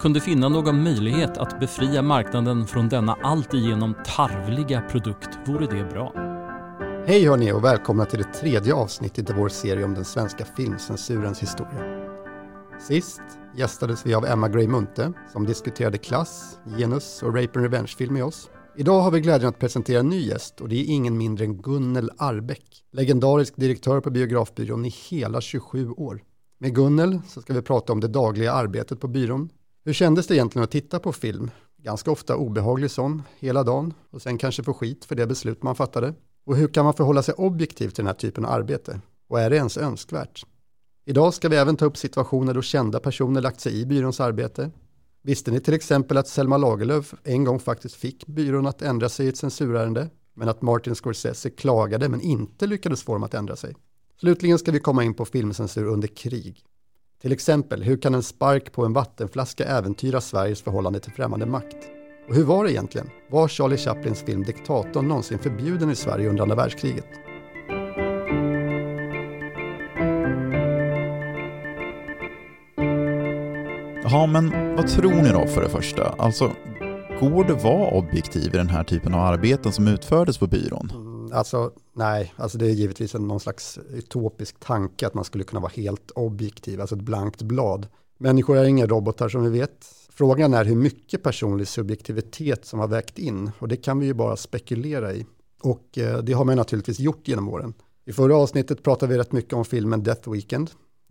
Kunde finna någon möjlighet att befria marknaden från denna alltigenom tarvliga produkt vore det bra. Hej hörni och välkomna till det tredje avsnittet i vår serie om den svenska filmcensurens historia. Sist gästades vi av Emma Gray Munthe som diskuterade klass, genus och rape and revenge-film med oss. Idag har vi glädjen att presentera en ny gäst och det är ingen mindre än Gunnel Arbeck, legendarisk direktör på Biografbyrån i hela 27 år. Med Gunnel så ska vi prata om det dagliga arbetet på byrån. Hur kändes det egentligen att titta på film? Ganska ofta obehaglig sån, hela dagen och sen kanske få skit för det beslut man fattade. Och hur kan man förhålla sig objektivt till den här typen av arbete? Och är det ens önskvärt? Idag ska vi även ta upp situationer då kända personer lagt sig i byråns arbete. Visste ni till exempel att Selma Lagerlöf en gång faktiskt fick byrån att ändra sig i ett censurärende, men att Martin Scorsese klagade men inte lyckades få dem att ändra sig? Slutligen ska vi komma in på filmcensur under krig. Till exempel, hur kan en spark på en vattenflaska äventyra Sveriges förhållande till främmande makt? Och hur var det egentligen? Var Charlie Chaplins film Diktatorn någonsin förbjuden i Sverige under andra världskriget? Ja, men vad tror ni då för det första? Alltså, går det vara objektiv i den här typen av arbeten som utfördes på byrån? Alltså, nej, alltså det är givetvis en, någon slags utopisk tanke att man skulle kunna vara helt objektiv, alltså ett blankt blad. Människor är inga robotar som vi vet. Frågan är hur mycket personlig subjektivitet som har vägt in och det kan vi ju bara spekulera i. Och eh, det har man naturligtvis gjort genom åren. I förra avsnittet pratade vi rätt mycket om filmen Death Weekend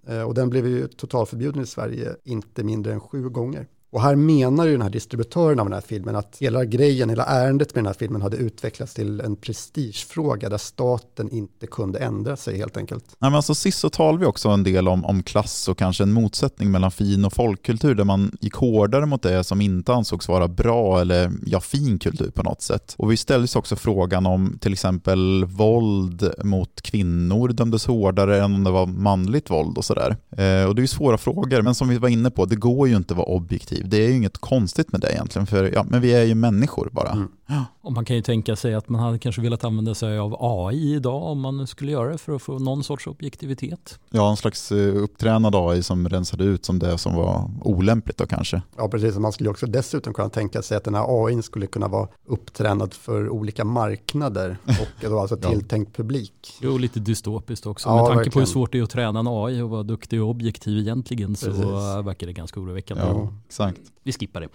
Eh, och den blev ju totalförbjuden i Sverige inte mindre än sju gånger. Och här menar ju den här distributören av den här filmen att hela grejen, hela ärendet med den här filmen hade utvecklats till en prestigefråga där staten inte kunde ändra sig helt enkelt. Nej, men alltså, sist så talade vi också en del om, om klass och kanske en motsättning mellan fin och folkkultur där man gick hårdare mot det som inte ansågs vara bra eller ja, fin kultur på något sätt. Och vi ställdes också frågan om till exempel våld mot kvinnor dömdes hårdare än om det var manligt våld och sådär. Eh, och det är ju svåra frågor, men som vi var inne på, det går ju inte att vara objektiv liv. Det är ju inget konstigt med det egentligen, för ja, men vi är ju människor bara. Mm. Ja. Och man kan ju tänka sig att man hade kanske velat använda sig av AI idag om man skulle göra det för att få någon sorts objektivitet. Ja, en slags eh, upptränad AI som rensade ut som det som var olämpligt då kanske. Ja, precis. Man skulle också dessutom kunna tänka sig att den här AI skulle kunna vara upptränad för olika marknader och då alltså tilltänkt publik. Jo, lite dystopiskt också. Ja, Med tanke verkligen. på hur svårt det är att träna en AI och vara duktig och objektiv egentligen så precis. verkar det ganska oroväckande. Ja, exakt. Vi skippar det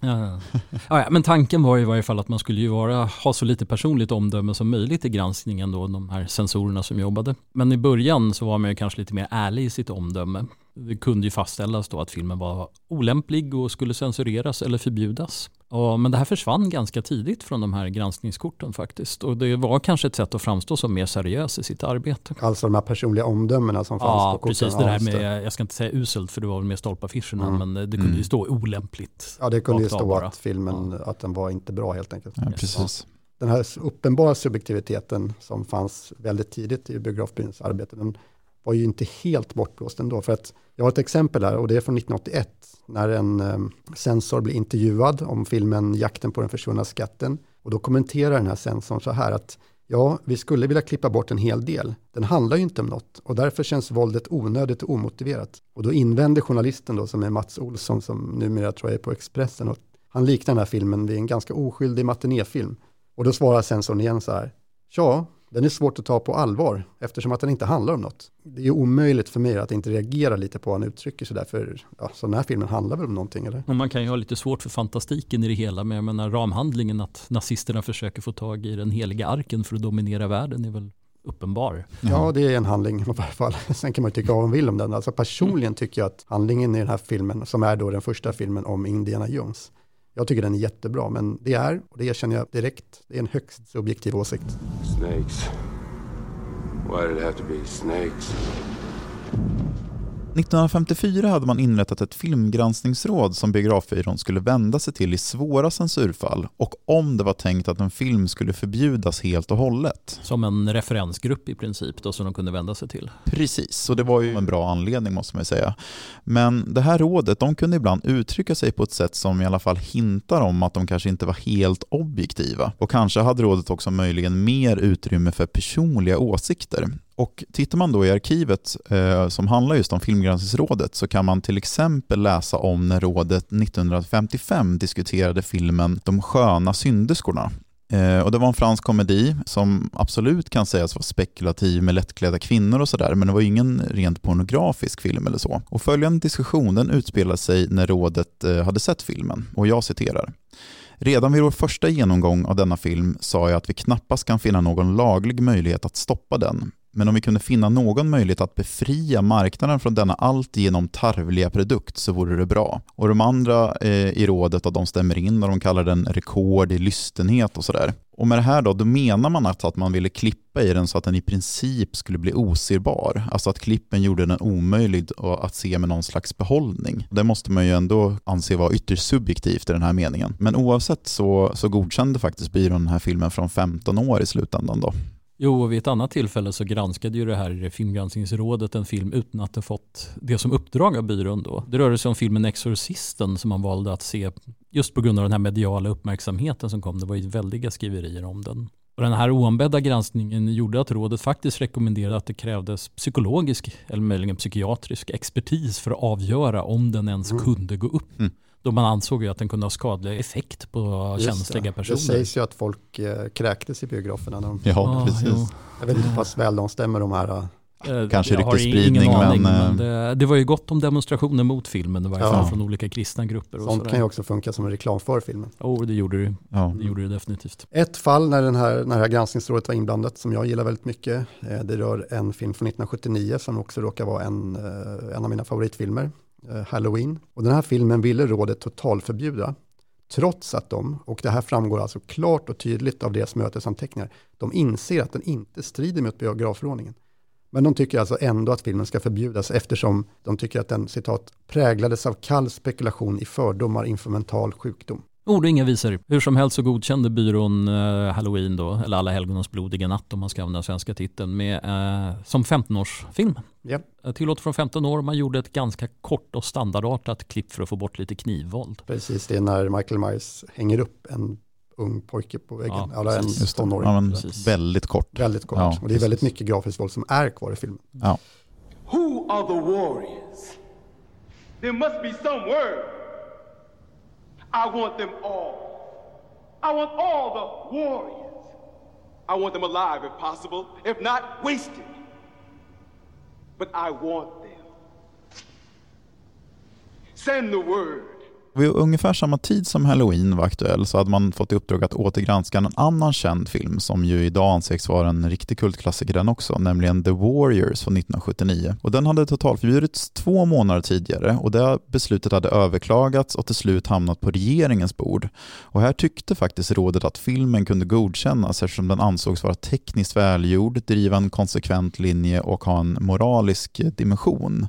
ja, ja. men tanken var i varje fall att man skulle ju vara, ha så lite personligt omdöme som möjligt i granskningen då, de här sensorerna som jobbade. Men i början så var man ju kanske lite mer ärlig i sitt omdöme. Det kunde ju fastställas då att filmen var olämplig och skulle censureras eller förbjudas. Men det här försvann ganska tidigt från de här granskningskorten faktiskt. Och det var kanske ett sätt att framstå som mer seriös i sitt arbete. Alltså de här personliga omdömena som fanns ja, på korten? Ja, precis. Det där med, jag ska inte säga uselt för det var väl mer stolpaffischerna, mm. men det kunde ju mm. stå olämpligt. Ja, det kunde ju stå att filmen, ja. att den var inte bra helt enkelt. Ja, precis. Den här uppenbara subjektiviteten som fanns väldigt tidigt i biografbyråns arbete, den var ju inte helt bortblåst ändå. För att jag har ett exempel här och det är från 1981 när en ehm, sensor blir intervjuad om filmen Jakten på den försvunna skatten. Och då kommenterar den här sensorn så här att ja, vi skulle vilja klippa bort en hel del. Den handlar ju inte om något och därför känns våldet onödigt och omotiverat. Och då invänder journalisten då som är Mats Olsson som numera tror jag är på Expressen och han liknar den här filmen vid en ganska oskyldig matinéfilm. Och då svarar sensorn igen så här, ja, den är svårt att ta på allvar eftersom att den inte handlar om något. Det är omöjligt för mig att inte reagera lite på vad han uttrycker sig där för ja, så den här filmen handlar väl om någonting eller? Och man kan ju ha lite svårt för fantastiken i det hela men jag menar ramhandlingen att nazisterna försöker få tag i den heliga arken för att dominera världen är väl uppenbar. Ja, det är en handling i varje fall. Sen kan man tycka vad man vill om den. Alltså personligen tycker jag att handlingen i den här filmen, som är då den första filmen om Indiana Jones, jag tycker den är jättebra, men det är, och det erkänner jag direkt, det är en högst subjektiv åsikt. Snakes. Why did it have to be snakes? 1954 hade man inrättat ett filmgranskningsråd som biografbyrån skulle vända sig till i svåra censurfall och om det var tänkt att en film skulle förbjudas helt och hållet. Som en referensgrupp i princip då som de kunde vända sig till. Precis, och det var ju en bra anledning måste man säga. Men det här rådet de kunde ibland uttrycka sig på ett sätt som i alla fall hintar om att de kanske inte var helt objektiva. Och kanske hade rådet också möjligen mer utrymme för personliga åsikter. Och tittar man då i arkivet eh, som handlar just om Filmgranskningsrådet så kan man till exempel läsa om när rådet 1955 diskuterade filmen De sköna synderskorna Eh, och det var en fransk komedi som absolut kan sägas vara spekulativ med lättklädda kvinnor och sådär, men det var ingen rent pornografisk film eller så. Och följande diskussion den utspelade sig när rådet eh, hade sett filmen, och jag citerar. Redan vid vår första genomgång av denna film sa jag att vi knappast kan finna någon laglig möjlighet att stoppa den, men om vi kunde finna någon möjlighet att befria marknaden från denna alltigenom tarvliga produkt så vore det bra. Och de andra eh, i rådet, att de stämmer in och de kallar den rekord i lystenhet och sådär. Och med det här då, då menar man att, att man ville klippa i den så att den i princip skulle bli oserbar. Alltså att klippen gjorde den omöjlig att se med någon slags behållning. Det måste man ju ändå anse vara ytterst subjektivt i den här meningen. Men oavsett så, så godkände faktiskt byrån den här filmen från 15 år i slutändan då. Jo, och vid ett annat tillfälle så granskade ju det här filmgranskningsrådet en film utan att det fått det som uppdrag av byrån då. Det rörde sig om filmen Exorcisten som man valde att se just på grund av den här mediala uppmärksamheten som kom. Det var ju väldiga skriverier om den. Och den här oombedda granskningen gjorde att rådet faktiskt rekommenderade att det krävdes psykologisk eller möjligen psykiatrisk expertis för att avgöra om den ens mm. kunde gå upp. Mm. Då man ansåg ju att den kunde ha skadlig effekt på Just känsliga det. personer. Det sägs ju att folk eh, kräktes i biograferna. De, ja, ja, precis. Jo. Jag vet inte hur pass väl de stämmer de här eh, Kanske ryktesspridning men... men det, det, var ju gott om demonstrationer mot filmen i varje fall ja. från olika kristna grupper. Sånt sådär. kan ju också funka som en reklam för filmen. Jo, oh, det gjorde det. Ja. Det gjorde det definitivt. Ett fall när, den här, när det här granskningsrådet var inblandat som jag gillar väldigt mycket. Eh, det rör en film från 1979 som också råkar vara en, en av mina favoritfilmer. Eh, Halloween. Och den här filmen ville rådet totalförbjuda, trots att de, och det här framgår alltså klart och tydligt av deras mötesanteckningar, de inser att den inte strider mot biografförordningen. Men de tycker alltså ändå att filmen ska förbjudas eftersom de tycker att den, citat, präglades av kall spekulation i fördomar inför mental sjukdom. Ord och inga visor. Hur som helst så godkände byrån uh, Halloween då, eller Alla helgonens blodiga natt om man ska använda svenska titeln, med, uh, som 15-årsfilm. Yep. Uh, tillåtet från 15 år, man gjorde ett ganska kort och standardartat klipp för att få bort lite knivvåld. Precis, det är när Michael Myers hänger upp en ung pojke på väggen, ja, eller en tonåring. Ja, väldigt kort. Väldigt kort, ja, och det är väldigt mycket grafiskt våld som är kvar i filmen. Ja. Who are the warriors? There must be some word. I want them all. I want all the warriors. I want them alive if possible, if not wasted. But I want them. Send the word. Vid ungefär samma tid som Halloween var aktuell så hade man fått i uppdrag att återgranska en annan känd film som ju idag anses vara en riktig kultklassiker den också, nämligen The Warriors från 1979. Och den hade totalförbjudits två månader tidigare och det beslutet hade överklagats och till slut hamnat på regeringens bord. Och här tyckte faktiskt rådet att filmen kunde godkännas eftersom den ansågs vara tekniskt välgjord, driva en konsekvent linje och ha en moralisk dimension.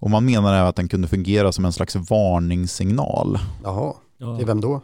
Och man menar att den kunde fungera som en slags varningssignal. Jaha, ja. till vem då?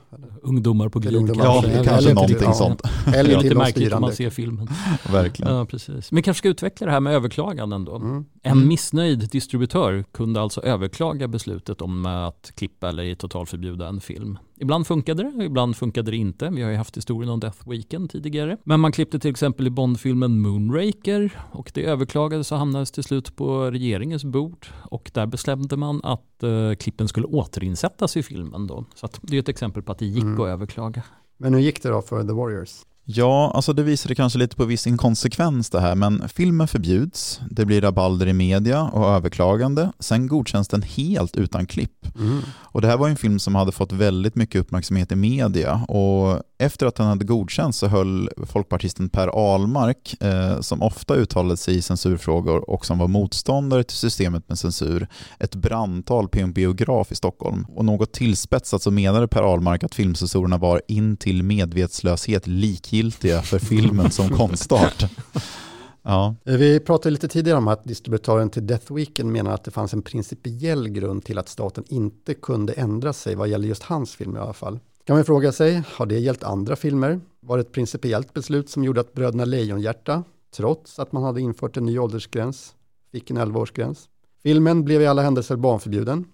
Ungdomar på glid. Ja, kanske, kanske någonting sånt. Eller till de styrande. man ser filmen. Verkligen. Ja, precis. Men kanske ska utveckla det här med överklaganden då. Mm. En missnöjd distributör kunde alltså överklaga beslutet om att klippa eller totalförbjuda en film. Ibland funkade det, ibland funkade det inte. Vi har ju haft historien om Death Weekend tidigare. Men man klippte till exempel i Bondfilmen Moonraker och det överklagades och hamnades till slut på regeringens bord. Och där bestämde man att uh, klippen skulle återinsättas i filmen. Då. Så det är ett exempel på att det gick mm. att överklaga. Men hur gick det då för The Warriors? Ja, alltså det visade kanske lite på viss inkonsekvens det här, men filmen förbjuds, det blir rabalder i media och överklagande, sen godkänns den helt utan klipp. Mm. Och det här var en film som hade fått väldigt mycket uppmärksamhet i media och efter att den hade godkänts så höll folkpartisten Per Ahlmark, eh, som ofta uttalade sig i censurfrågor och som var motståndare till systemet med censur, ett brandtal på en biograf i Stockholm. Och något tillspetsat så menade Per Ahlmark att filmcensurerna var in till medvetslöshet likgiltiga för filmen som konstart. Ja. Vi pratade lite tidigare om att distributören till Death Weekend menar att det fanns en principiell grund till att staten inte kunde ändra sig vad gäller just hans film i alla fall. Kan man fråga sig, har det gällt andra filmer? Var det ett principiellt beslut som gjorde att Bröderna Lejonhjärta, trots att man hade infört en ny åldersgräns, fick en 11-årsgräns? Filmen blev i alla händelser barnförbjuden.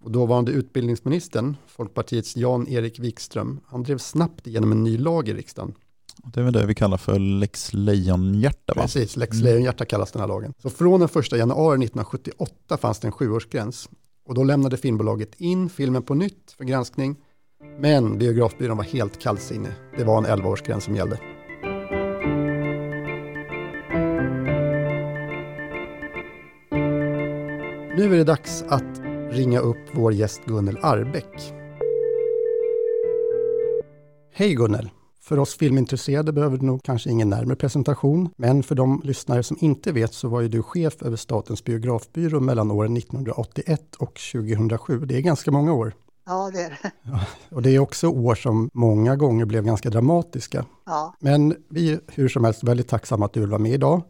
Och dåvarande utbildningsministern, Folkpartiets Jan-Erik Wikström, han drev snabbt igenom en ny lag i riksdagen det är väl det vi kallar för Lex Lejonhjärta va? Precis, Lex Lejonhjärta kallas den här lagen. Så från den 1 januari 1978 fanns det en sjuårsgräns. Och då lämnade filmbolaget in filmen på nytt för granskning. Men biografbyrån var helt kallsinnig. Det var en 11-årsgräns som gällde. Nu är det dags att ringa upp vår gäst Gunnel Arbeck. Hej Gunnel! För oss filmintresserade behöver du nog kanske ingen närmare presentation, men för de lyssnare som inte vet så var ju du chef över Statens biografbyrå mellan åren 1981 och 2007. Det är ganska många år. Ja, det är det. Och det är också år som många gånger blev ganska dramatiska. Ja. Men vi är hur som helst väldigt tacksamma att du vill vara med idag.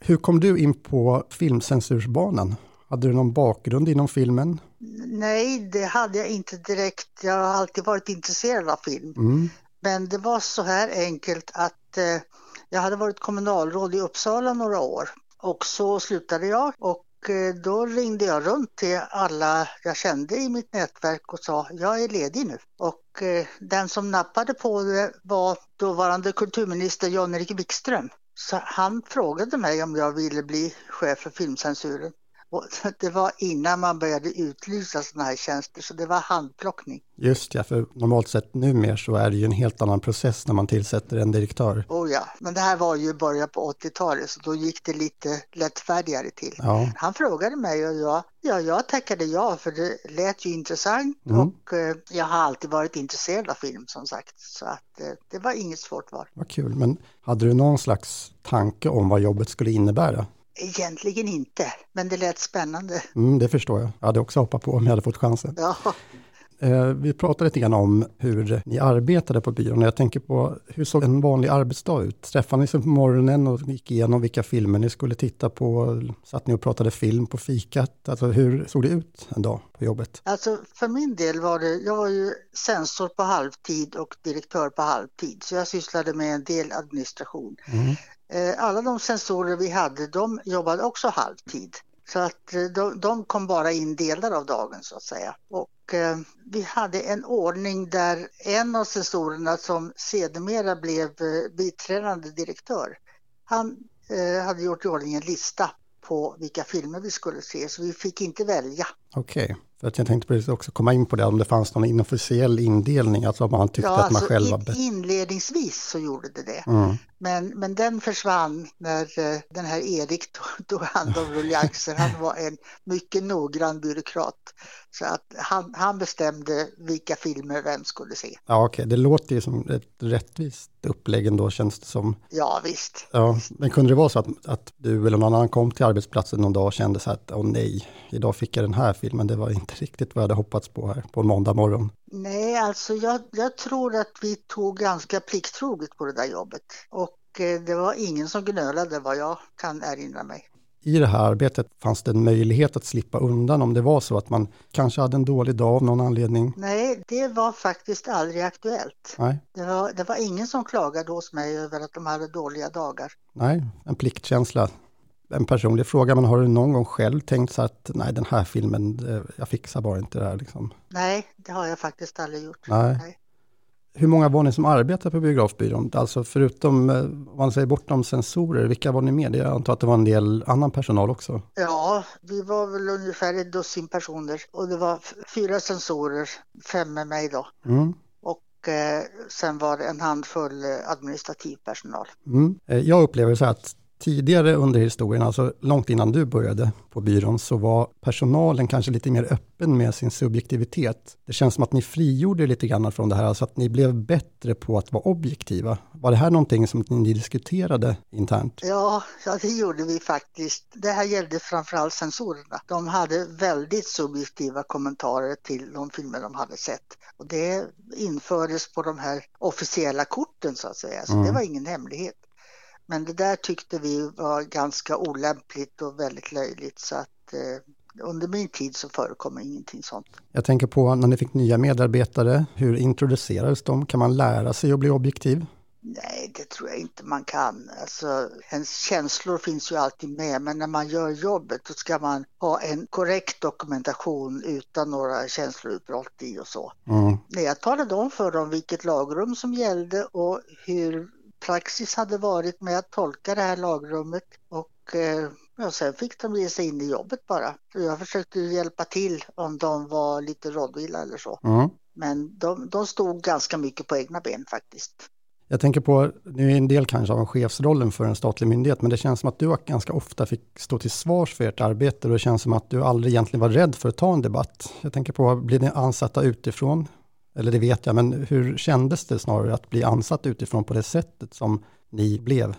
Hur kom du in på filmcensursbanan? Hade du någon bakgrund inom filmen? Nej, det hade jag inte direkt. Jag har alltid varit intresserad av film. Mm. Men det var så här enkelt att eh, jag hade varit kommunalråd i Uppsala några år och så slutade jag och eh, då ringde jag runt till alla jag kände i mitt nätverk och sa jag är ledig nu. Och eh, den som nappade på det var dåvarande kulturminister Jan-Erik Wikström. Så han frågade mig om jag ville bli chef för filmcensuren. Och det var innan man började utlysa sådana här tjänster, så det var handplockning. Just ja, för normalt sett numera så är det ju en helt annan process när man tillsätter en direktör. Oh ja, men det här var ju början på 80-talet, så då gick det lite lättfärdigare till. Ja, Han frågade mig och jag, ja, jag tackade ja, för det lät ju intressant Mm. och eh, jag har alltid varit intresserad av film som sagt, så att eh, det var inget svårt val. vad kul. Men hade du någon slags tanke om vad jobbet skulle innebära? Egentligen inte, men det lät spännande. Mm, det förstår jag. Jag hade också hoppat på om jag hade fått chansen. Ja, Eh, vi pratade lite grann om hur ni arbetade på byrån. Jag tänker på hur såg en vanlig arbetsdag ut? Träffade ni sig på morgonen och gick igenom vilka filmer ni skulle titta på? Satt ni och pratade film på fikat? Alltså hur såg det ut en dag på jobbet? Alltså för min del var det, jag var ju censor på halvtid och direktör på halvtid, så jag sysslade med en del administration. Mm. Eh, alla de sensorer vi hade, de jobbade också halvtid. Så att eh, de, de kom bara in delar av dagen så att säga. Och eh, vi hade en ordning där en av sensorerna som sedermera blev eh, biträdande direktör, han eh, hade gjort i ordning en lista på vilka filmer vi skulle se, så vi fick inte välja. Okej, för att jag tänkte precis också komma in på det, om det fanns någon inofficiell indelning, alltså om man tyckte att man själv var bättre. inledningsvis så gjorde det det. Mm. Men, men den försvann när eh, den här Erik tog, hand om ruljansen. Han var en mycket noggrann byråkrat. Så att han, han bestämde vilka filmer vem skulle se. Ja, okej, det låter ju som ett rättvist upplägg ändå, känns det som. Ja visst. Ja, men kunde det vara så att, att du eller någon annan kom till arbetsplatsen någon dag och kände så att åh nej, idag fick jag den här filmen, det var inte riktigt vad jag hade hoppats på här på måndag morgon. Nej, alltså jag, jag tror att vi tog ganska plikttroget på det där jobbet. Och eh, det var ingen som gnölade vad jag kan erinra mig. I det här arbetet fanns det en möjlighet att slippa undan om det var så att man kanske hade en dålig dag av någon anledning. Nej, det var faktiskt aldrig aktuellt. Nej, Det var, det var ingen som klagade hos mig över att de hade dåliga dagar. nej, en pliktkänsla. En personlig fråga, men har du någon gång själv tänkt så att nej, den här filmen, eh, jag fixar bara inte det här liksom. Nej, det har jag faktiskt aldrig gjort. Nej. Hur många var ni som arbetar på biografbyrån? Alltså förutom, eh, om man säger bortom sensorer, vilka var ni med? Jag antar att det var en del annan personal också. Ja, vi var väl ungefär ett dussin personer och det var fyra sensorer, fem med mig då. Mm. Och eh, sen var det en handfull eh, administrativ personal. Mm. Jag upplever så att tidigare under historien, alltså långt innan du började på byrån, så var personalen kanske lite mer öppen med sin subjektivitet. Det känns som att ni frigjorde lite grann från det här, alltså att ni blev bättre på att vara objektiva. Var det här någonting som ni diskuterade internt? Ja, ja, det gjorde vi faktiskt. Det här gällde framförallt sensorerna. De hade väldigt subjektiva kommentarer till de filmer de hade sett. Och det infördes på de här officiella korten så att säga, så Mm. det var ingen hemlighet. Men det där tyckte vi var ganska olämpligt och väldigt löjligt så att eh, under min tid så förekom ingenting sånt. Jag tänker på när ni fick nya medarbetare, hur introducerades de? Kan man lära sig att bli objektiv? Nej, det tror jag inte man kan. Alltså, ens känslor finns ju alltid med, men när man gör jobbet då ska man ha en korrekt dokumentation utan några känsloutbrott i och så. Mm. Nej, jag talade om för dem vilket lagrum som gällde och hur praxis hade varit med att tolka det här lagrummet och eh, ja, sen fick de ge sig in i jobbet bara. Jag försökte hjälpa till om de var lite rådvilla eller så. Mm. Men de, de stod ganska mycket på egna ben faktiskt. Jag tänker på, nu är en del kanske av chefsrollen för en statlig myndighet, men det känns som att du ganska ofta fick stå till svars för ert arbete och det känns som att du aldrig egentligen var rädd för att ta en debatt. Jag tänker på, blir ni ansatta utifrån? Eller det vet jag, men hur kändes det snarare att bli ansatt utifrån på det sättet som ni blev?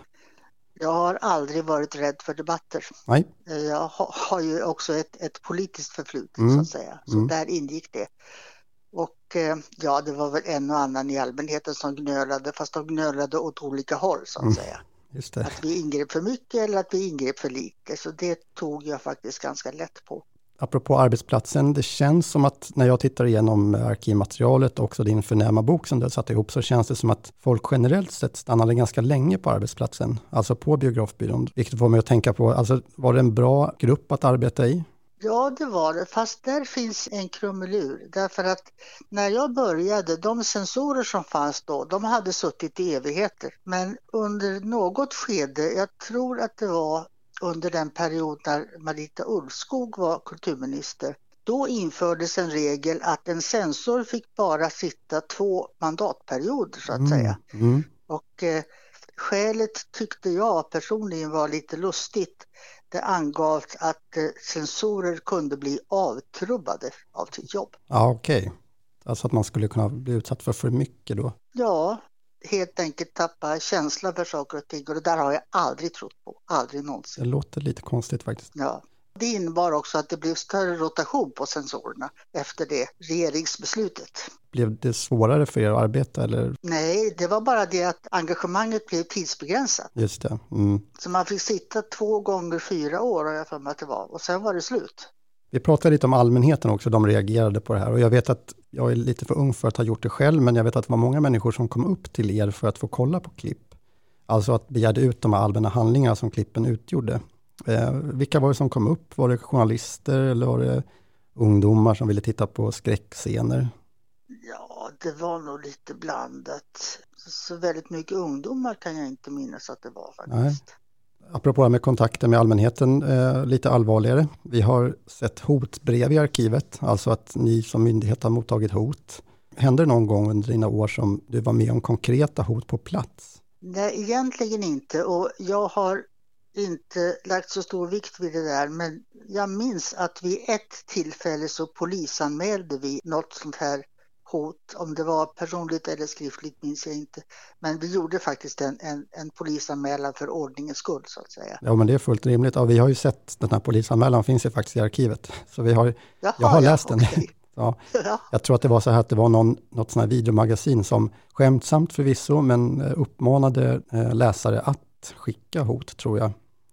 Jag har aldrig varit rädd för debatter. Nej. Jag har, ju också ett, ett politiskt förflutet Mm. så att säga, så Mm. där ingick det. Och eh, ja, det var väl en och annan i allmänheten som gnölade, fast de gnölade åt olika håll så att Mm. säga. Just det. Att vi ingrep för mycket eller att vi ingrep för lite, så det tog jag faktiskt ganska lätt på. Apropå arbetsplatsen, det känns som att när jag tittar igenom arkivmaterialet och också din förnäma bok som du har satt ihop så känns det som att folk generellt sett stannade ganska länge på arbetsplatsen, alltså på biografbyrån. Vilket får mig att tänka på, alltså var det en bra grupp att arbeta i? Ja, det var det, fast där finns en krumelur. Därför att när jag började, de sensorer som fanns då, de hade suttit i evigheter. Men under något skede, jag tror att det var under den period när Marita Ulvskog var kulturminister, då infördes en regel att en censor fick bara sitta två mandatperioder så att säga. Mm. Och eh, skälet tyckte jag personligen var lite lustigt. Det angavs att eh, censorer kunde bli avtrubbade av sitt jobb. Ja, okej. Alltså att man skulle kunna bli utsatt för för mycket då. Ja, helt enkelt tappa känsla för saker och ting och det där har jag aldrig trott på, aldrig Det någonsin. låter lite konstigt faktiskt. Ja. Det innebar också att det blev större rotation på sensorerna efter det regeringsbeslutet. Blev det svårare för er att arbeta eller? Nej, det var bara det att engagemanget blev tidsbegränsat. Just det. Mm. Så man fick sitta två gånger fyra år har jag för mig att det var och sen var det slut. Vi pratade lite om allmänheten också, de reagerade på det här och jag vet att jag är lite för ung för att ha gjort det själv, men jag vet att det var många människor som kom upp till er för att få kolla på klipp. Alltså att begärde ut de här allmänna handlingarna som klippen utgjorde. Eh, vilka var det som kom upp? Var det journalister eller var det ungdomar som ville titta på skräckscener? Ja, det var nog lite blandat. Så väldigt mycket ungdomar kan jag inte minnas att det var faktiskt. Apropå det här med kontakter med allmänheten, eh, lite allvarligare. Vi har sett hotbrev i arkivet, alltså att ni som myndighet har mottagit hot. Hände det någon gång under dina år som du var med om konkreta hot på plats? Nej, egentligen inte och jag har inte lagt så stor vikt vid det där men jag minns att vid ett tillfälle så polisanmälde vi något sånt här hot, om det var personligt eller skriftligt minns jag inte. Men vi gjorde faktiskt en, en, en polisanmälan för ordningens skull så att säga. Ja, men det är fullt rimligt. Ja, vi har ju sett den här polisanmälan, finns ju faktiskt i arkivet. Så vi har, Jaha, jag har ja, läst den. okej. Ja, Ja, jag tror att det var så här att det var någon, något sånt här videomagasin som skämtsamt förvisso, men eh, uppmanade eh, läsare att skicka hot, tror jag.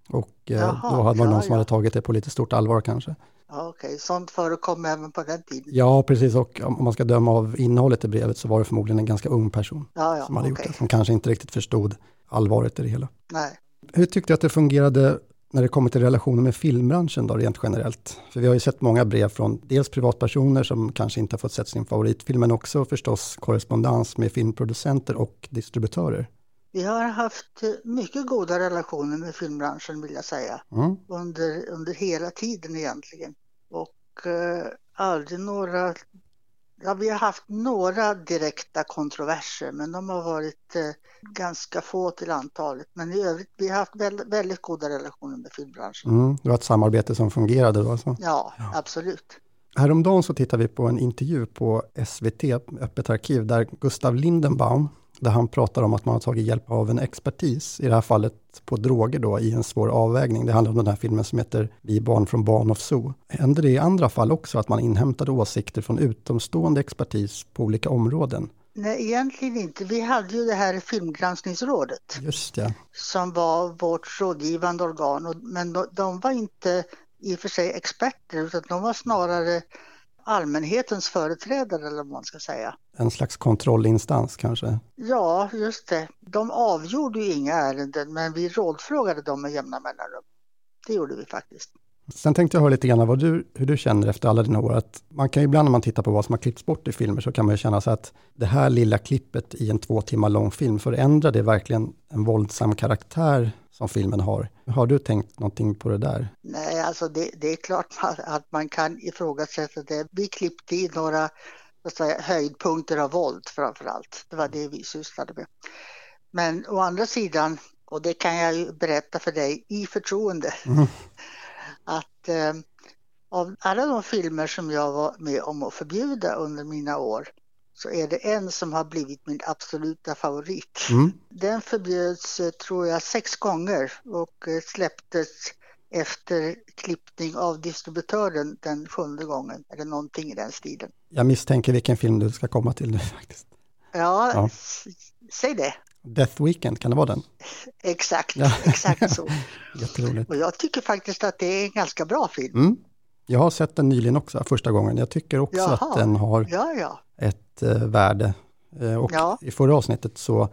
Och eh, Jaha, då hade man ja, någon som ja. hade tagit det på lite stort allvar kanske. Ja okej, sånt förekom även på den tiden. Ja, precis. Och om man ska döma av innehållet i brevet så var det förmodligen en ganska ung person Ja, ja, som hade gjort okej. det, som kanske inte riktigt förstod allvaret i det hela. Nej. Hur tyckte du att det fungerade när det kommer till relationen med filmbranschen då rent generellt? För vi har ju sett många brev från dels privatpersoner som kanske inte har fått sett sin favoritfilm, men också förstås korrespondens med filmproducenter och distributörer. Vi har haft mycket goda relationer med filmbranschen vill jag säga. Mm. under, under hela tiden egentligen. Och eh, aldrig några, ja vi har haft några direkta kontroverser men de har varit eh, ganska få till antalet. Men i övrigt, vi har haft väldigt, väldigt goda relationer med filmbranschen. Mm. Det var ett samarbete som fungerade då alltså. Ja, absolut. Häromdagen så tittade vi på en intervju på SVT, Öppet arkiv, där Gustav Lindenbaum, där han pratar om att man har tagit hjälp av en expertis, i det här fallet på droger då, i en svår avvägning. Det handlar om den här filmen som heter Vi barn från barn of Zoo. Händer det i andra fall också att man inhämtade åsikter från utomstående expertis på olika områden? Nej, egentligen inte. Vi hade ju det här filmgranskningsrådet Just det. som var vårt rådgivande organ. Men de, de var inte i och för sig experter utan de var snarare allmänhetens företrädare eller vad man ska säga. En slags kontrollinstans kanske. Ja, just det. De avgjorde ju inga ärenden men vi rådfrågade dem med jämna mellanrum. Det gjorde vi faktiskt. Sen tänkte jag höra lite grann vad du, hur du känner efter alla dina år. Att man kan ju ibland när man tittar på vad som har klippts bort i filmer så kan man ju känna så att det här lilla klippet i en två timmar lång film förändrar det verkligen en våldsam karaktär som filmen har. Har du tänkt någonting på det där? Nej, alltså det, det är klart att man kan ifrågasätta det. Vi klippte i några säga, höjdpunkter av våld framför allt. Det var det vi sysslade med. Men å andra sidan, och det kan jag ju berätta för dig i förtroende, mm. Att eh, av alla de filmer som jag var med om att förbjuda under mina år så är det en som har blivit min absoluta favorit. Mm. Den förbjöds, eh, tror jag, sex gånger och eh, släpptes efter klippning av distributören den sjunde gången, eller någonting i den stilen. Jag misstänker vilken film du ska komma till nu faktiskt. Ja, ja. säg det. Death Weekend, kan det vara den? Exakt, ja. exakt så. Jätteroligt. Och jag tycker faktiskt att det är en ganska bra film. Mm. Jag har sett den nyligen också, första gången. Jag tycker också Jaha. att den har ja, ja. ett eh, värde. Eh, och i förra avsnittet så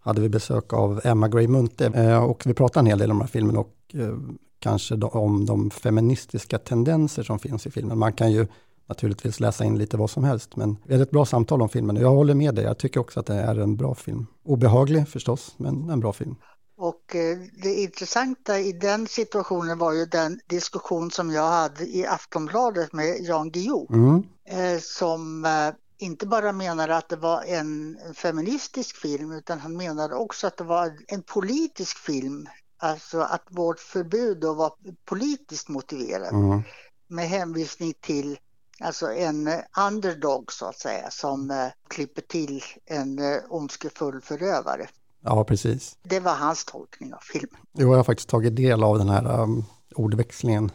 hade vi besök av Emma Gray Munthe eh, och vi pratade en hel del om den här filmen och eh, kanske då, om de feministiska tendenser som finns i filmen. Man kan ju naturligtvis läsa in lite vad som helst, men vi hade ett bra samtal om filmen. Jag håller med dig, jag tycker också att det är en bra film. Obehaglig förstås, men en bra film. Och eh, det intressanta i den situationen var ju den diskussion som jag hade i Aftonbladet med Jan Guillou, mm. Eh, som eh, inte bara menade att det var en feministisk film, utan han menade också att det var en politisk film. Alltså att vårt förbud då var politiskt motiverat. Mm. Med hänvisning till Alltså en underdog så att säga som eh, klipper till en eh, ondskefull förövare. Ja, precis. Det var hans tolkning av filmen. Jo, jag har faktiskt tagit del av den här um, ordväxlingen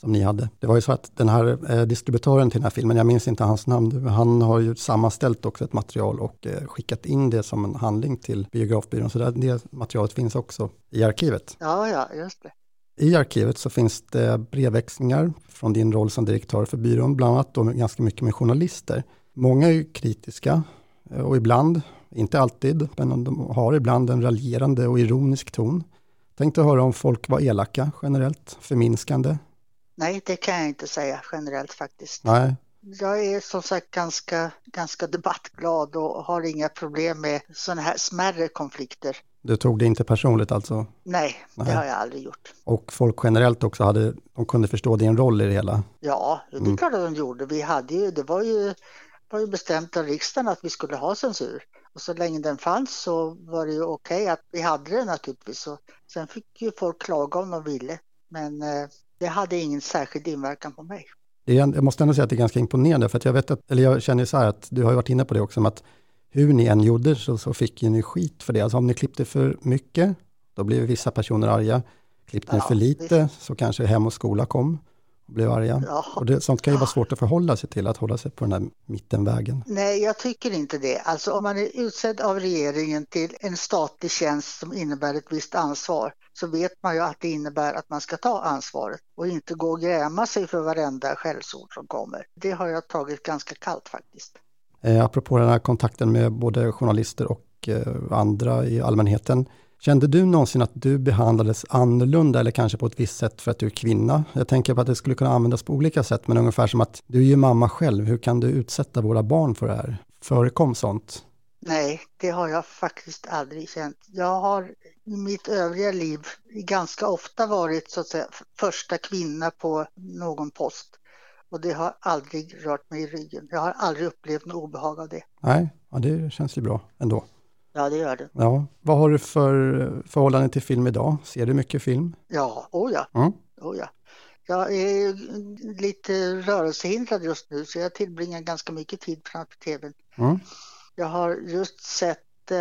som ni hade. Det var ju så att den här eh, distributören till den här filmen, jag minns inte hans namn, han har ju sammanställt också ett material och eh, skickat in det som en handling till biografbyrån, så det, det materialet finns också i arkivet. Ja, ja, just det. I arkivet så finns det brevväxlingar från din roll som direktör för byrån, bland annat då ganska mycket med journalister. Många är ju kritiska eh, och ibland, inte alltid, men de har ibland en raljerande och ironisk ton. Tänkte höra om folk var elaka generellt, förminskande. Nej, det kan jag inte säga generellt faktiskt. Nej. Jag är som sagt ganska, ganska debattglad och har inga problem med sådana här smärre konflikter. Du tog det inte personligt alltså? Nej, Nej, det har jag aldrig gjort. Och folk generellt också, hade, de kunde förstå din roll i det hela? Ja, det är mm. klart att de gjorde. Vi hade ju, det var ju, var ju bestämt av riksdagen att vi skulle ha censur. Och så länge den fanns så var det ju okej okay att vi hade det naturligtvis. Och sen fick ju folk klaga om de ville. Men eh, det hade ingen särskild inverkan på mig. Det är, jag måste ändå säga att det är ganska imponerande, för att jag vet att, eller jag känner så här att du har varit inne på det också, att hur ni än gjorde så, så fick ni skit för det. Alltså om ni klippte för mycket, då blev vissa personer arga. Klippte ni för lite så kanske Hem och skola kom och blev arga. Ja. Och det, sånt kan ju vara svårt att förhålla sig till, att hålla sig på den här mittenvägen. Nej, jag tycker inte det. Alltså om man är utsedd av regeringen till en statlig tjänst som innebär ett visst ansvar, så vet man ju att det innebär att man ska ta ansvaret och inte gå och gräma sig för varenda skällsord som kommer. Det har jag tagit ganska kallt faktiskt. Eh, apropå den här kontakten med både journalister och eh, andra i allmänheten. Kände du någonsin att du behandlades annorlunda eller kanske på ett visst sätt för att du är kvinna? Jag tänker på att det skulle kunna användas på olika sätt, men ungefär som att du är ju mamma själv, hur kan du utsätta våra barn för det här? Förekom sånt? Nej, det har jag faktiskt aldrig känt. Jag har i mitt övriga liv ganska ofta varit så att säga första kvinna på någon post. Och det har aldrig rört mig i ryggen. Jag har aldrig upplevt något obehag av det. Nej, ja, det känns ju bra ändå. Ja, det gör det. Ja. Vad har du för förhållande till film idag? Ser du mycket film? Ja, oh ja. Mm. Oh ja. Jag är lite rörelsehindrad just nu så jag tillbringar ganska mycket tid framför tvn. Mm. Jag har just sett eh,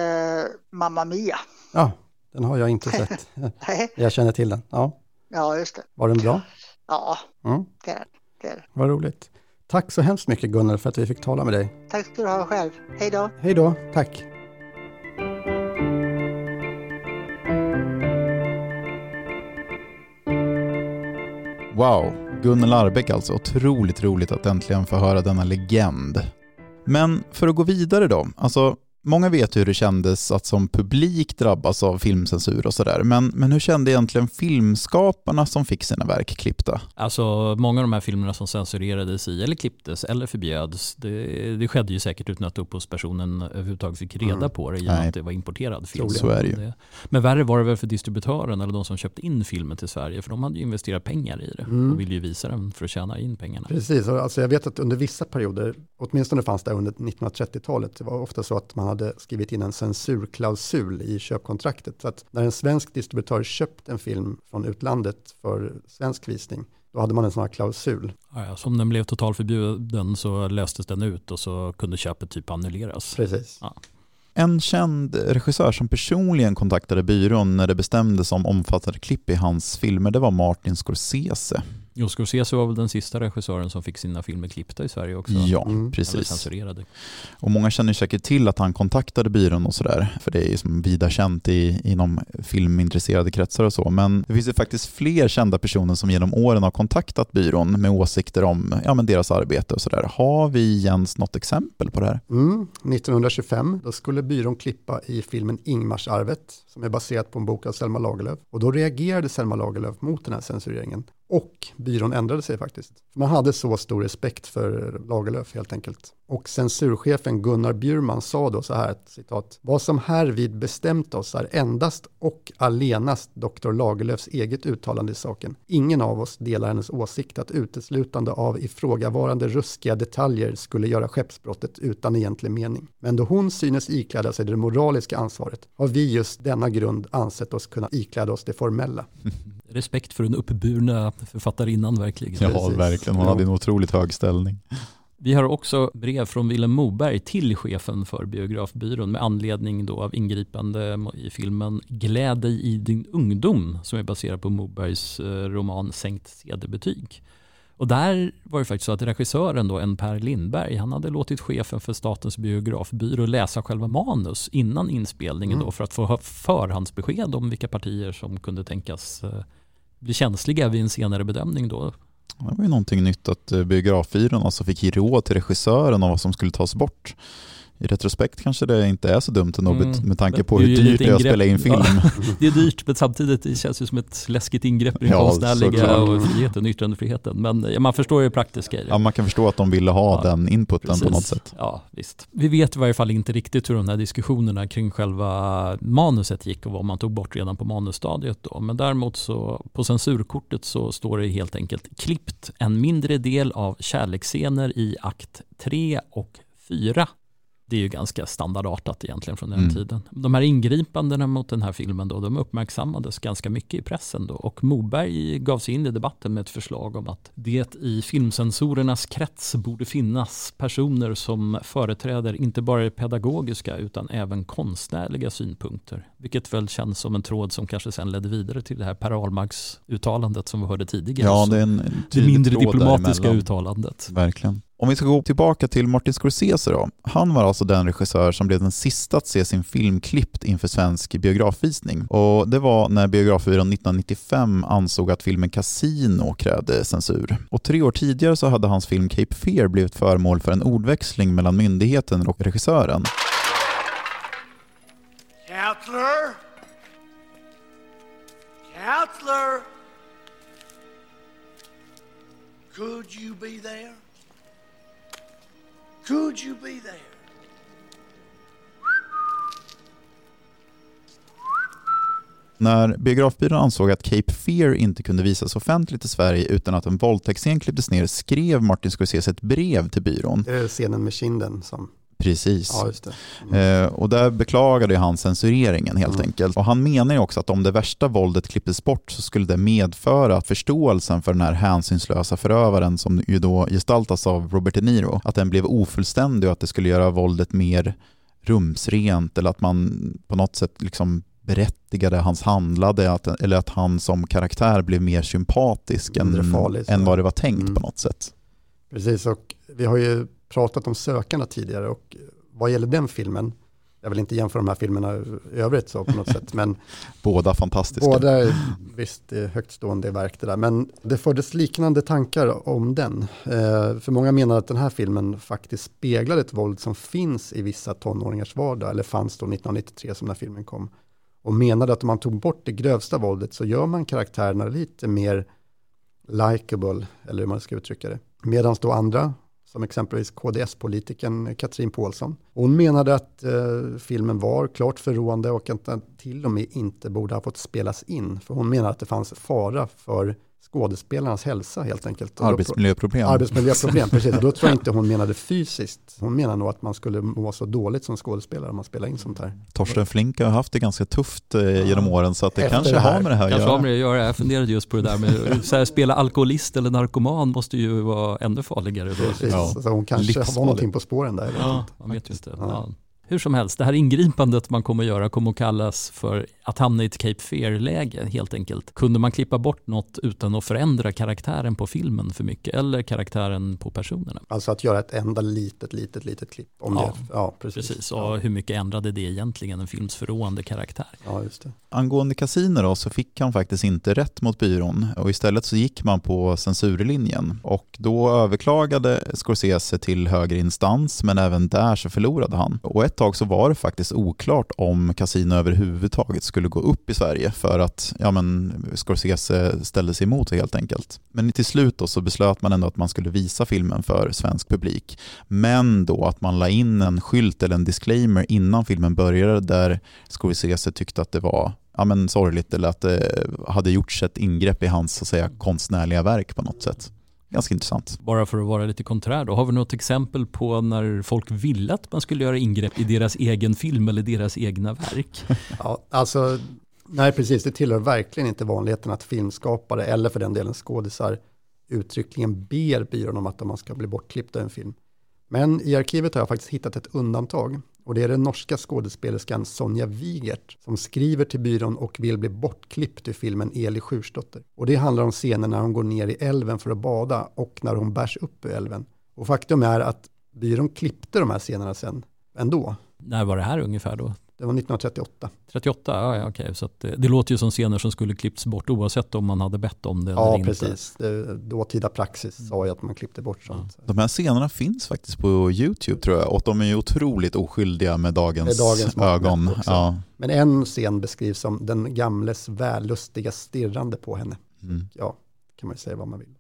Mamma Mia. Ja, den har jag inte sett. jag känner till den. Ja, ja just det. Var den bra? Ja, mm. det är den. Vad roligt. Tack så hemskt mycket Gunnar för att vi fick tala med dig. Tack ska du ha själv. Hej då. Hej då. Tack. Wow, Gunnel Arbeck alltså. Otroligt roligt att äntligen få höra denna legend. Men för att gå vidare då, alltså Många vet hur det kändes att som publik drabbas av filmcensur och sådär, men, men hur kände egentligen filmskaparna som fick sina verk klippta? Alltså många av de här filmerna som censurerades i eller klipptes eller förbjöds, det, det skedde ju säkert utan att upphovspersonen överhuvudtaget fick reda Mm. på det i och med Nej. att det var importerad film. Så är det ju. Det- Men värre var det väl för distributören eller de som köpte in filmen till Sverige, för de hade ju investerat pengar i det Mm. och ville ju visa den för att tjäna in pengarna. Precis, alltså jag vet att under vissa perioder, åtminstone fanns det under 1930-talet, det var ofta så att man hade skrivit in en censurklausul i köpkontraktet. Så att när en svensk distributör köpt en film från utlandet för svensk visning, då hade man en sån här klausul. Ja, ja, som den blev totalförbjuden så löstes den ut och så kunde köpet typ annulleras. Precis. En känd regissör som personligen kontaktade byrån när det bestämdes om omfattande klipp i hans filmer, det var Martin Scorsese. Jo, Scorsese var väl den sista regissören som fick sina filmer klippta i Sverige också. Ja, Mm. Precis. censurerade. Och många känner säkert till att han kontaktade byrån och sådär, för det är ju som vida känt i, inom filmintresserade kretsar och så. Men det finns ju faktiskt fler kända personer som genom åren har kontaktat byrån med åsikter om ja, men deras arbete och sådär. Har vi Jens något exempel på det här? Mm. 1925, då skulle byrån klippa i filmen Ingmarsarvet, som är baserat på en bok av Selma Lagerlöf. Och då reagerade Selma Lagerlöf mot den här censureringen. Och byrån ändrade sig faktiskt. Man hade så stor respekt för Lagerlöf helt enkelt. Och censurchefen Gunnar Bjurman sa då så här, citat, vad som härvid bestämt oss är endast och allenast doktor Lagerlöfs eget uttalande i saken. Ingen av oss delar hennes åsikt att uteslutande av ifrågavarande ruskiga detaljer skulle göra skeppsbrottet utan egentlig mening. Men då hon synes ikläda sig det moraliska ansvaret har vi just denna grund ansett oss kunna ikläda oss det formella. Respekt för den uppburna författarinnan verkligen. Ja, Precis. verkligen. Hon hade en otroligt hög ställning. Vi har också brev från Willem Moberg till chefen för biografbyrån med anledning då av ingripande i filmen Gläd dig i din ungdom som är baserad på Mobergs eh, roman Sänkt CD-betyg. Och där var det faktiskt så att regissören då, en Per Lindberg, han hade låtit chefen för Statens biografbyrå läsa själva manus innan inspelningen Mm. då för att få ha förhandsbesked om vilka partier som kunde tänkas eh, bli känsliga vid en senare bedömning då. Det var ju någonting nytt att eh, biografbyrån alltså fick ge råd till regissören om vad som skulle tas bort. I retrospekt kanske det inte är så dumt ändå Mm. med- tanke på hur dyrt det är att spela in film. Ja. Det är dyrt men samtidigt det känns det som ett läskigt ingrepp i den Ja, konstnärliga och friheten, yttrandefriheten. Men ja, man förstår ju praktiska det. Ja, man kan förstå att de ville ha Ja, den inputen på Precis. något sätt. Ja, visst. Vi vet i varje fall inte riktigt hur de här diskussionerna kring själva manuset gick och vad man tog bort redan på manusstadiet. Då. Men däremot så på censurkortet så står det helt enkelt klippt en mindre del av kärleksscener i akt 3 och 4. Det är ju ganska standardartat egentligen från den Mm. tiden. De här ingripandena mot den här filmen då, de uppmärksammades ganska mycket i pressen då och Moberg gav sig in i debatten med ett förslag om att det i filmcensorernas krets borde finnas personer som företräder inte bara pedagogiska utan även konstnärliga synpunkter. Vilket väl känns som en tråd som kanske sen ledde vidare till det här Per Ahlmarks uttalandet som vi hörde tidigare. Ja, det är en det mindre diplomatiska däremellan. uttalandet. Verkligen. Om vi ska gå tillbaka till Martin Scorsese då. Han var alltså den regissör som blev den sista att se sin film klippt inför svensk biografvisning. Och det var när biografbyrån 1995 ansåg att filmen Casino krävde censur. Och tre år tidigare så hade hans film Cape Fear blivit föremål för en ordväxling mellan myndigheten och regissören. Counselor? Counselor? Could you be there? Could you be there? När biografbyrån ansåg att Cape Fear inte kunde visas offentligt i Sverige utan att en våldtäktsscen klipptes ner skrev Martin Scorsese ett brev till byrån. Det är scenen med kinden som, Precis. ja. Mm. Eh, och där beklagade han censureringen helt Mm. enkelt. Och han menar ju också att om det värsta våldet klipptes bort så skulle det medföra att förståelsen för den här hänsynslösa förövaren som ju då gestaltas av Robert De Niro, att den blev ofullständig och att det skulle göra våldet mer rumsrent eller att man på något sätt liksom berättigade hans handlade att, eller att han som karaktär blev mer sympatisk Mindre än, farlig, så. än vad det var tänkt Mm. på något sätt. Precis, och vi har ju pratat om sökarna tidigare och vad gäller den filmen Jag vill inte jämföra de här filmerna i övrigt så på något sätt, men Båda fantastiska. båda är visst högtstående verk det där. Men det fördes liknande tankar om den. Eh, för många menar att den här filmen faktiskt speglar ett våld som finns i vissa tonåringars vardag, eller fanns då 1993 som när filmen kom. Och menade att om man tog bort det grövsta våldet så gör man karaktärerna lite mer likable, eller hur man ska uttrycka det. Medan då andra, som exempelvis KDS-politikern Katrin Paulsson, hon menade att eh, filmen var klart förråande och att den till och med inte borde ha fått spelas in. För hon menar att det fanns fara för skådespelarnas hälsa helt enkelt. Arbetsmiljöproblem. Arbetsmiljöproblem, precis. Då tror jag inte hon menade fysiskt. Hon menar nog att man skulle må så dåligt som skådespelare om man spelar in sånt här. Torsten Flink har haft det ganska tufft eh, genom åren så att det Efter kanske det har med det här att Kanske har göra. med det att göra. Jag funderade just på det där med så här, spela alkoholist eller narkoman måste ju vara ännu farligare. Då. Precis. Ja. Så hon kanske Livsfarligt. var någonting på spåren där. jag vet Ja, inte. man vet ju inte. Ja. Hur som helst, det här ingripandet man kommer att göra kommer att kallas för att hamna i ett Cape Fear-läge helt enkelt. Kunde man klippa bort något utan att förändra karaktären på filmen för mycket eller karaktären på personerna? Alltså att göra ett enda litet, litet, litet klipp. Om Ja, det. ja precis. Precis, och Ja, hur mycket ändrade det egentligen en films förråande karaktär? ja, just det. Angående Casino då, så fick han faktiskt inte rätt mot byrån och istället så gick man på censurlinjen och då överklagade Scorsese till högre instans men även där så förlorade han. Och ett tag så var det faktiskt oklart om Casino överhuvudtaget skulle gå upp i Sverige för att ja, men, Scorsese ställde sig emot det helt enkelt. Men till slut då så beslöt man ändå att man skulle visa filmen för svensk publik. Men då att man la in en skylt eller en disclaimer innan filmen började där Scorsese tyckte att det var ja, men sorgligt eller att det hade gjorts ett ingrepp i hans så att säga, konstnärliga verk på något sätt. Ganska intressant. Bara för att vara lite konträr då, har vi något exempel på när folk ville att man skulle göra ingrepp i deras egen film eller deras egna verk? Ja, alltså, nej precis, det tillhör verkligen inte vanligheten att filmskapare eller för den delen skådisar uttryckligen ber byrån om att man ska bli bortklippt av en film. Men i arkivet har jag faktiskt hittat ett undantag och det är den norska skådespelerskan Sonja Wigert som skriver till byrån och vill bli bortklippt i filmen Eli Sjursdotter. Och det handlar om scenen när hon går ner i älven för att bada och när hon bärs upp ur älven. Och faktum är att byrån klippte de här scenerna sen ändå. När var det här ungefär då? Det var 1938. 38? Ja, ja okej. Så att det, det låter ju som scener som skulle klippts bort oavsett om man hade bett om det eller Ja, inte. precis. Det, dåtida praxis sa ju att man klippte bort sånt. De här scenerna finns faktiskt på YouTube tror jag och de är ju otroligt oskyldiga med dagens, Med dagens ögon. Ja. Men en scen beskrivs som den gamles vällustiga stirrande på henne. Mm. Ja, kan man ju säga vad man vill.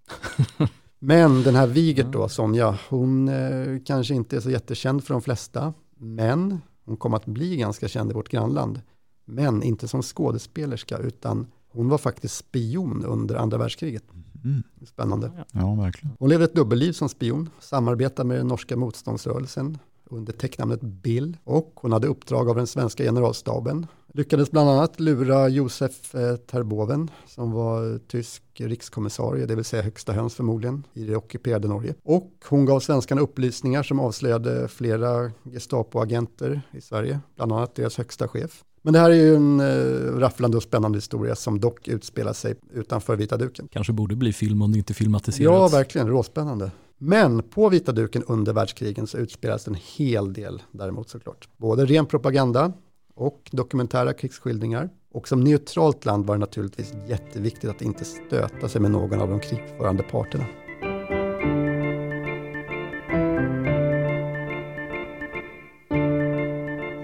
Men den här Wigert då, Sonja, hon eh, kanske inte är så jättekänd för de flesta, men hon kom att bli ganska känd i vårt grannland. Men inte som skådespelerska, utan hon var faktiskt spion under andra världskriget. Mm. Spännande. Ja, verkligen. Hon levde ett dubbelliv som spion, samarbetade med den norska motståndsrörelsen under täcknamnet Bill och hon hade uppdrag av den svenska generalstaben. Lyckades bland annat lura Josef eh, Terboven som var tysk rikskommissarie, det vill säga högsta höns förmodligen, i det ockuperade Norge. Och hon gav svenskarna upplysningar som avslöjade flera Gestapo-agenter i Sverige, bland annat deras högsta chef. Men det här är ju en eh, rafflande och spännande historia som dock utspelar sig utanför vita duken. Kanske borde bli film om det inte Ja, filmatiserats. verkligen. Råspännande. Men på vita duken under världskrigen så utspelas en hel del däremot såklart. Både ren propaganda och dokumentära krigsskildringar. Och som neutralt land var det naturligtvis jätteviktigt att inte stöta sig med någon av de krigförande parterna.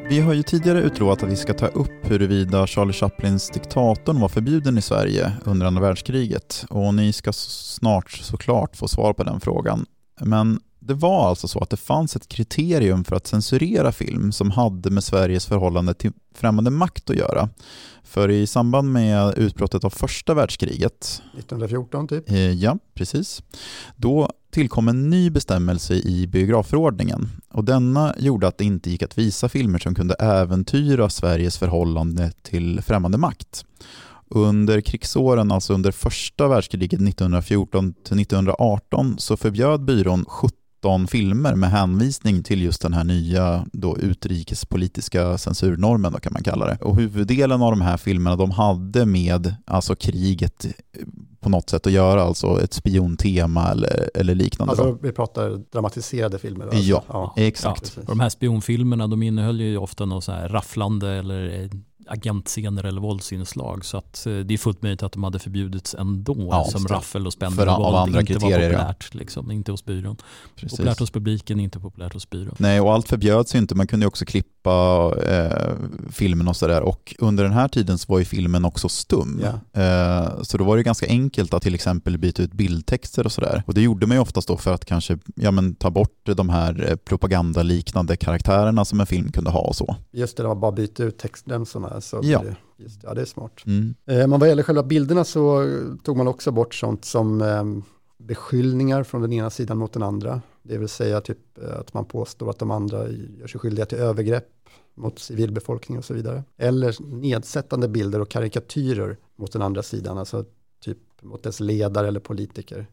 Vi har ju tidigare utlovat att vi ska ta upp huruvida Charlie Chaplins Diktatorn var förbjuden i Sverige under andra världskriget och ni ska snart såklart få svar på den frågan. Men det var alltså så att det fanns ett kriterium för att censurera film som hade med Sveriges förhållande till främmande makt att göra. För i samband med utbrottet av första världskriget 1914 typ. Eh, Ja, precis. Då tillkom en ny bestämmelse i biografförordningen och denna gjorde att det inte gick att visa filmer som kunde äventyra Sveriges förhållande till främmande makt. Under krigsåren, alltså under första världskriget 1914 till 1918, så förbjöd byrån 17 17 filmer med hänvisning till just den här nya då utrikespolitiska censurnormen då kan man kalla det. Och huvuddelen av de här filmerna de hade med alltså kriget på något sätt att göra, alltså ett spiontema eller, eller liknande. Alltså vi pratar dramatiserade filmer? Alltså. Ja, ja, exakt. Ja, de här spionfilmerna de innehöll ju ofta något så här rafflande eller agentscener eller våldsinslag. Så att eh, det är fullt möjligt att de hade förbjudits ändå. Ja, som raffel och spänning och våld andra inte kriterier, var populärt. Ja. Liksom, inte hos byrån. Precis. Populärt hos publiken, inte populärt hos byrån. Nej, och allt förbjöds ju inte. Man kunde ju också klippa eh, filmen och sådär. Och under den här tiden så var ju filmen också stum. Ja. Eh, så då var det ganska enkelt att till exempel byta ut bildtexter och sådär. Och det gjorde man ju oftast då för att kanske ja, men, ta bort de här eh, propagandaliknande karaktärerna som en film kunde ha och så. Just det, det var bara byta ut textremsorna så ja. Det, just, ja, det är smart. Mm. Eh, men vad gäller själva bilderna så tog man också bort sånt som eh, beskyllningar från den ena sidan mot den andra. Det vill säga typ eh, att man påstår att de andra gör sig skyldiga till övergrepp mot civilbefolkning och så vidare. Eller nedsättande bilder och karikatyrer mot den andra sidan, alltså typ mot dess ledare eller politiker.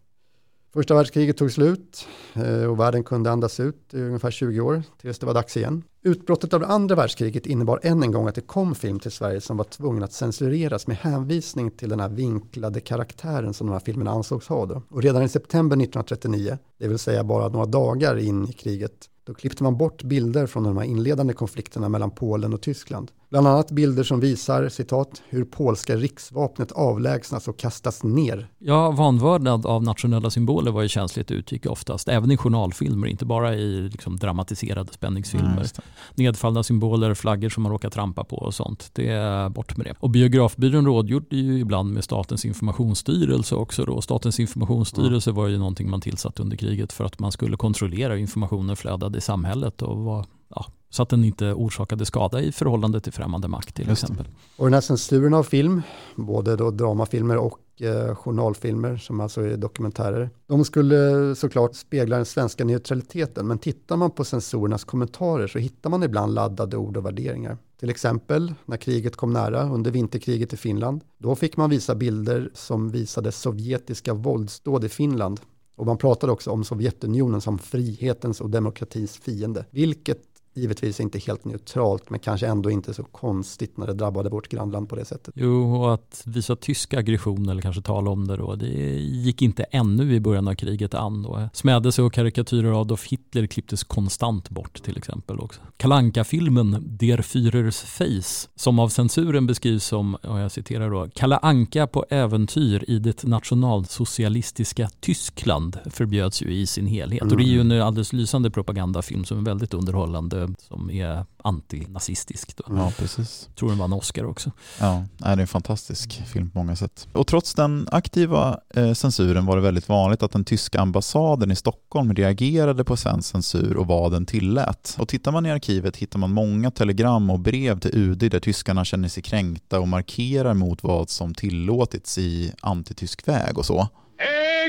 Första världskriget tog slut eh, och världen kunde andas ut i ungefär 20 år tills det var dags igen. Utbrottet av det andra världskriget innebar än en gång att det kom film till Sverige som var tvungen att censureras med hänvisning till den här vinklade karaktären som de här filmerna ansågs ha. Då. Och redan i september 1939, det vill säga bara några dagar in i kriget, då klippte man bort bilder från de här inledande konflikterna mellan Polen och Tyskland. Bland annat bilder som visar, citat, hur polska riksvapnet avlägsnas och kastas ner. Ja, vanvördnad av nationella symboler var ju känsligt utgick oftast, även i journalfilmer, inte bara i liksom, dramatiserade spänningsfilmer. Ja, Nedfallna symboler, flaggor som man råkar trampa på och sånt, det är bort med det. Och biografbyrån rådgjorde ju ibland med Statens informationsstyrelse också då. Statens informationsstyrelse ja. var ju någonting man tillsatte under kriget för att man skulle kontrollera hur informationen flödade i samhället och var ja, så att den inte orsakade skada i förhållande till främmande makt till exempel. Och den här censuren av film, både då dramafilmer och eh, journalfilmer som alltså är dokumentärer, de skulle såklart spegla den svenska neutraliteten, men tittar man på censorernas kommentarer så hittar man ibland laddade ord och värderingar. Till exempel när kriget kom nära under vinterkriget i Finland, då fick man visa bilder som visade sovjetiska våldsdåd i Finland och man pratade också om Sovjetunionen som frihetens och demokratins fiende, vilket givetvis inte helt neutralt, men kanske ändå inte så konstigt när det drabbade vårt grannland på det sättet. Jo, och att visa tysk aggression eller kanske tala om det då, det gick inte ännu i början av kriget an. Då. Smädelse och karikatyrer av Adolf Hitler klipptes konstant bort till exempel också. kalanka filmen Der Führers Face, som av censuren beskrivs som, och jag citerar då, Kalle Anka på äventyr i det nationalsocialistiska Tyskland förbjöds ju i sin helhet. Mm. Och det är ju en alldeles lysande propagandafilm som är väldigt underhållande som är antinazistisk. Då. Ja, precis. Tror den vann Oscar också. Ja, det är en fantastisk film på många sätt. Och trots den aktiva eh, censuren var det väldigt vanligt att den tyska ambassaden i Stockholm reagerade på svensk censur och vad den tillät. Och tittar man i arkivet hittar man många telegram och brev till UD där tyskarna känner sig kränkta och markerar mot vad som tillåtits i antitysk väg och så.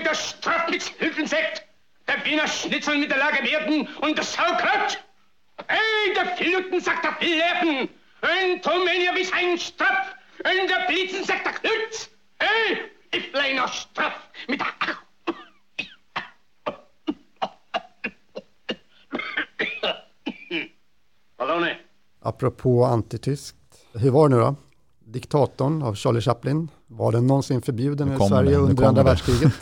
Das Strafnichtshilfensekt! Der Wiener Schnitzel mit der Lagerwerten und das Sauerkraut! Ey, der Fluten sagt der Fleppen! Und Tomenia wie ein Straff! Und der Blitzen sagt der Knütz! Ey, ich bleiner Straff mit der... Ballone. Apropå antityskt, hur var det nu då? Diktatorn av Charlie Chaplin, var den någonsin förbjuden i Sverige det, under andra världskriget?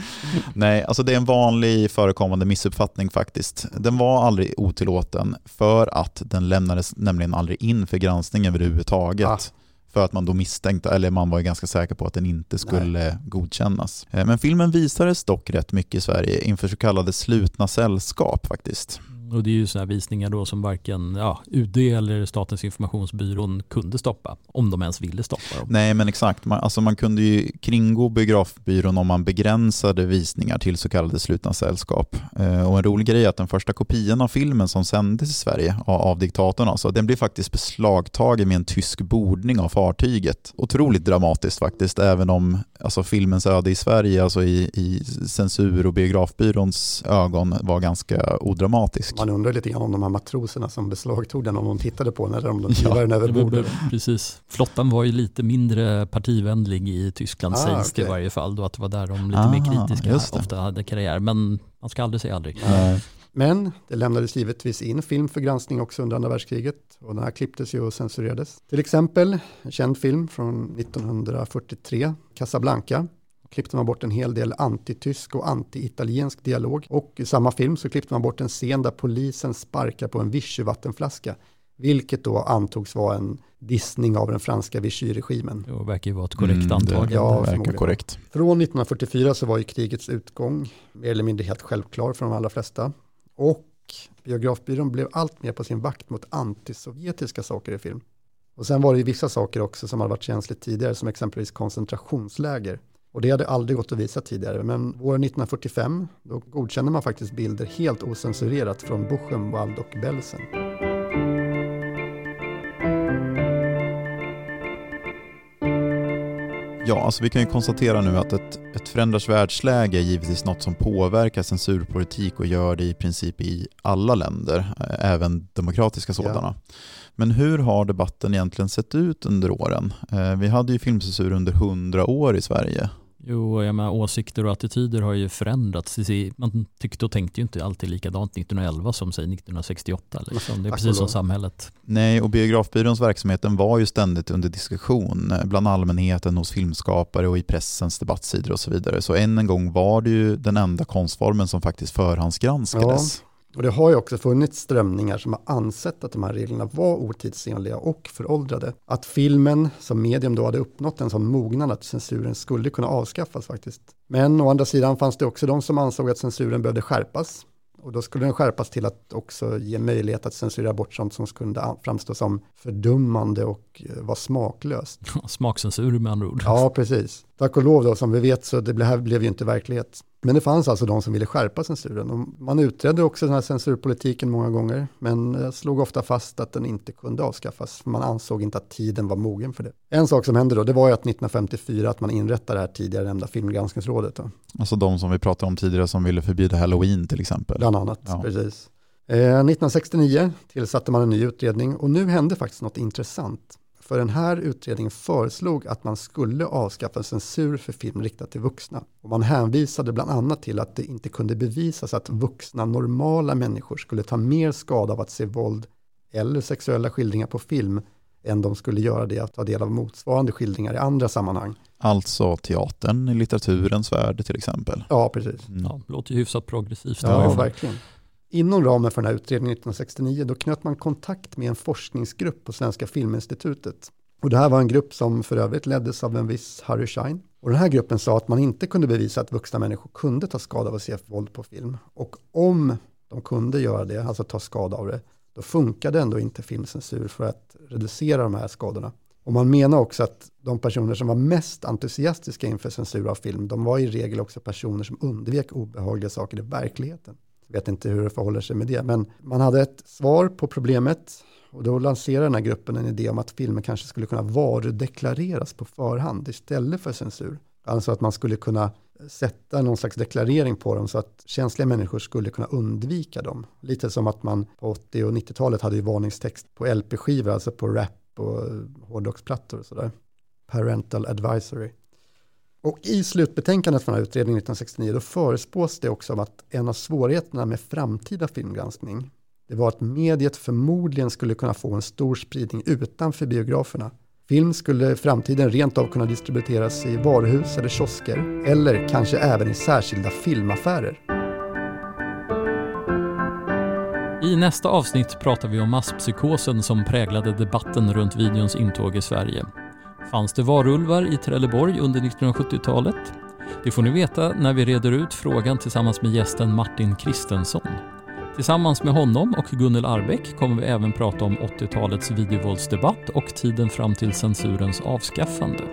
Nej, alltså det är en vanlig förekommande missuppfattning faktiskt. Den var aldrig otillåten för att den lämnades nämligen aldrig in för granskning överhuvudtaget. Ah. För att man då misstänkte, eller man var ganska säker på att den inte skulle Nej. godkännas. Eh, men filmen visades dock rätt mycket i Sverige inför så kallade slutna sällskap faktiskt. Och det är ju sådana visningar då som varken ja, UD eller Statens informationsbyrån kunde stoppa, om de ens ville stoppa dem. Nej men exakt, man, alltså man kunde ju kringgå biografbyrån om man begränsade visningar till så kallade slutna sällskap. Eh, och en rolig grej är att den första kopian av filmen som sändes i Sverige av, av diktatorn, alltså, den blev faktiskt beslagtagen med en tysk bordning av fartyget. Otroligt dramatiskt faktiskt, även om alltså filmens öde i Sverige, alltså i, i censur och biografbyråns ögon var ganska odramatisk. Man undrar lite grann om de här matroserna som beslagtog den, om de tittade på den eller om de kivade den över bordet. Precis. Flottan var ju lite mindre partivänlig i Tyskland Ah, sägs det i varje fall. Då att det var där de lite Ah, mer kritiska ofta hade karriär. Men man ska aldrig säga aldrig. Eh, Men det lämnades givetvis in film för granskning också under andra världskriget och den här klipptes ju och censurerades. Till exempel en känd film från 1943, Casablanca. klippte man bort en hel del antitysk och anti-italiensk dialog och i samma film så klippte man bort en scen där polisen sparkar på en Vichy-vattenflaska vilket då antogs vara en dissning av den franska Vichy-regimen. Det verkar ju vara ett korrekt Mm, antagande. Ja, det verkar korrekt. Från 1944 så var ju krigets utgång mer eller mindre helt självklar för de allra flesta. Och biografbyrån blev allt mer på sin vakt mot antisovjetiska saker i film. Och sen var det ju vissa saker också som hade varit känsligt tidigare, som exempelvis koncentrationsläger. Och det hade aldrig gått att visa tidigare, men våren 1945 då godkände man faktiskt bilder helt osensurerat från Buchenwald och Belsen. Ja, alltså vi kan ju konstatera nu att ett, ett förändrat världsläge är givetvis något som påverkar censurpolitik och gör det i princip i alla länder, eh, även demokratiska sådana. Men hur har debatten egentligen sett ut under åren? Eh, Vi hade ju filmcensur under hundra år i Sverige. Jo, jag menar, åsikter och attityder har ju förändrats. Man tyckte och tänkte ju inte alltid likadant 1911 som säg 1968. Liksom. Det är precis som samhället. Nej, och biografbyråns verksamhet den var ju ständigt under diskussion eh, bland allmänheten, hos filmskapare och i pressens debattsidor och så vidare. Så än en gång var det ju den enda konstformen som faktiskt förhandsgranskades. Och det har ju också funnits strömningar som har ansett att de här reglerna var otidsenliga och föråldrade. Att filmen som medium då hade uppnått en sån mognad att censuren skulle kunna avskaffas faktiskt. Men å andra sidan fanns det också de som ansåg att censuren behövde skärpas. Och då skulle den skärpas till att också ge möjlighet att censurera bort sånt som kunde framstå som fördummande och eh, var smaklöst. Smakcensur med andra ord. Ja, precis. Tack och lov då, som vi vet så det här blev ju inte verklighet. Men det fanns alltså de som ville skärpa censuren. Och man utredde också den här censurpolitiken många gånger, men slog ofta fast att den inte kunde avskaffas. För man ansåg inte att tiden var mogen för det. En sak som hände då, det var ju att 1954 att man inrättade det här tidigare nämnda filmgranskningsrådet. Då, Alltså de som vi pratade om tidigare som ville förbjuda halloween till exempel. bland annat, Ja. precis. Eh, 1969 tillsatte man en ny utredning och nu hände faktiskt något intressant. För den här utredningen föreslog att man skulle avskaffa censur för film riktad till vuxna. Och man hänvisade bland annat till att det inte kunde bevisas att vuxna normala människor skulle ta mer skada av att se våld eller sexuella skildringar på film än de skulle göra det att ta del av motsvarande skildringar i andra sammanhang. Alltså teatern i litteraturens värld till exempel. Ja, precis. Mm. Ja, det låter ju hyfsat progressivt. Ja, verkligen. Inom ramen för den här utredningen 1969 då knöt man kontakt med en forskningsgrupp på Svenska Filminstitutet. Och det här var en grupp som för övrigt leddes av en viss Harry Schein. Och den här gruppen sa att man inte kunde bevisa att vuxna människor kunde ta skada av att se våld på film. Och om de kunde göra det, alltså ta skada av det, då funkade ändå inte filmcensur för att reducera de här skadorna. Och man menar också att de personer som var mest entusiastiska inför censur av film, de var i regel också personer som undvek obehagliga saker i verkligheten. Jag vet inte hur det förhåller sig med det, men man hade ett svar på problemet och då lanserade den här gruppen en idé om att filmer kanske skulle kunna varudeklareras på förhand istället för censur. Alltså att man skulle kunna sätta någon slags deklarering på dem så att känsliga människor skulle kunna undvika dem. Lite som att man på 80 och 90-talet hade ju varningstext på LP-skivor, alltså på rap och hårdrocksplattor och sådär. Parental advisory. Och i slutbetänkandet från den här utredningen 1969 då förespås det också av att en av svårigheterna med framtida filmgranskning det var att mediet förmodligen skulle kunna få en stor spridning utanför biograferna. Film skulle i framtiden rent av kunna distribueras i varuhus eller kiosker eller kanske även i särskilda filmaffärer. I nästa avsnitt pratar vi om masspsykosen som präglade debatten runt videons intåg i Sverige. Fanns det varulvar i Trelleborg under 1970-talet? Det får ni veta när vi reder ut frågan tillsammans med gästen Martin Kristensson. Tillsammans med honom och Gunnel Arbeck kommer vi även prata om 80-talets videovåldsdebatt och tiden fram till censurens avskaffande.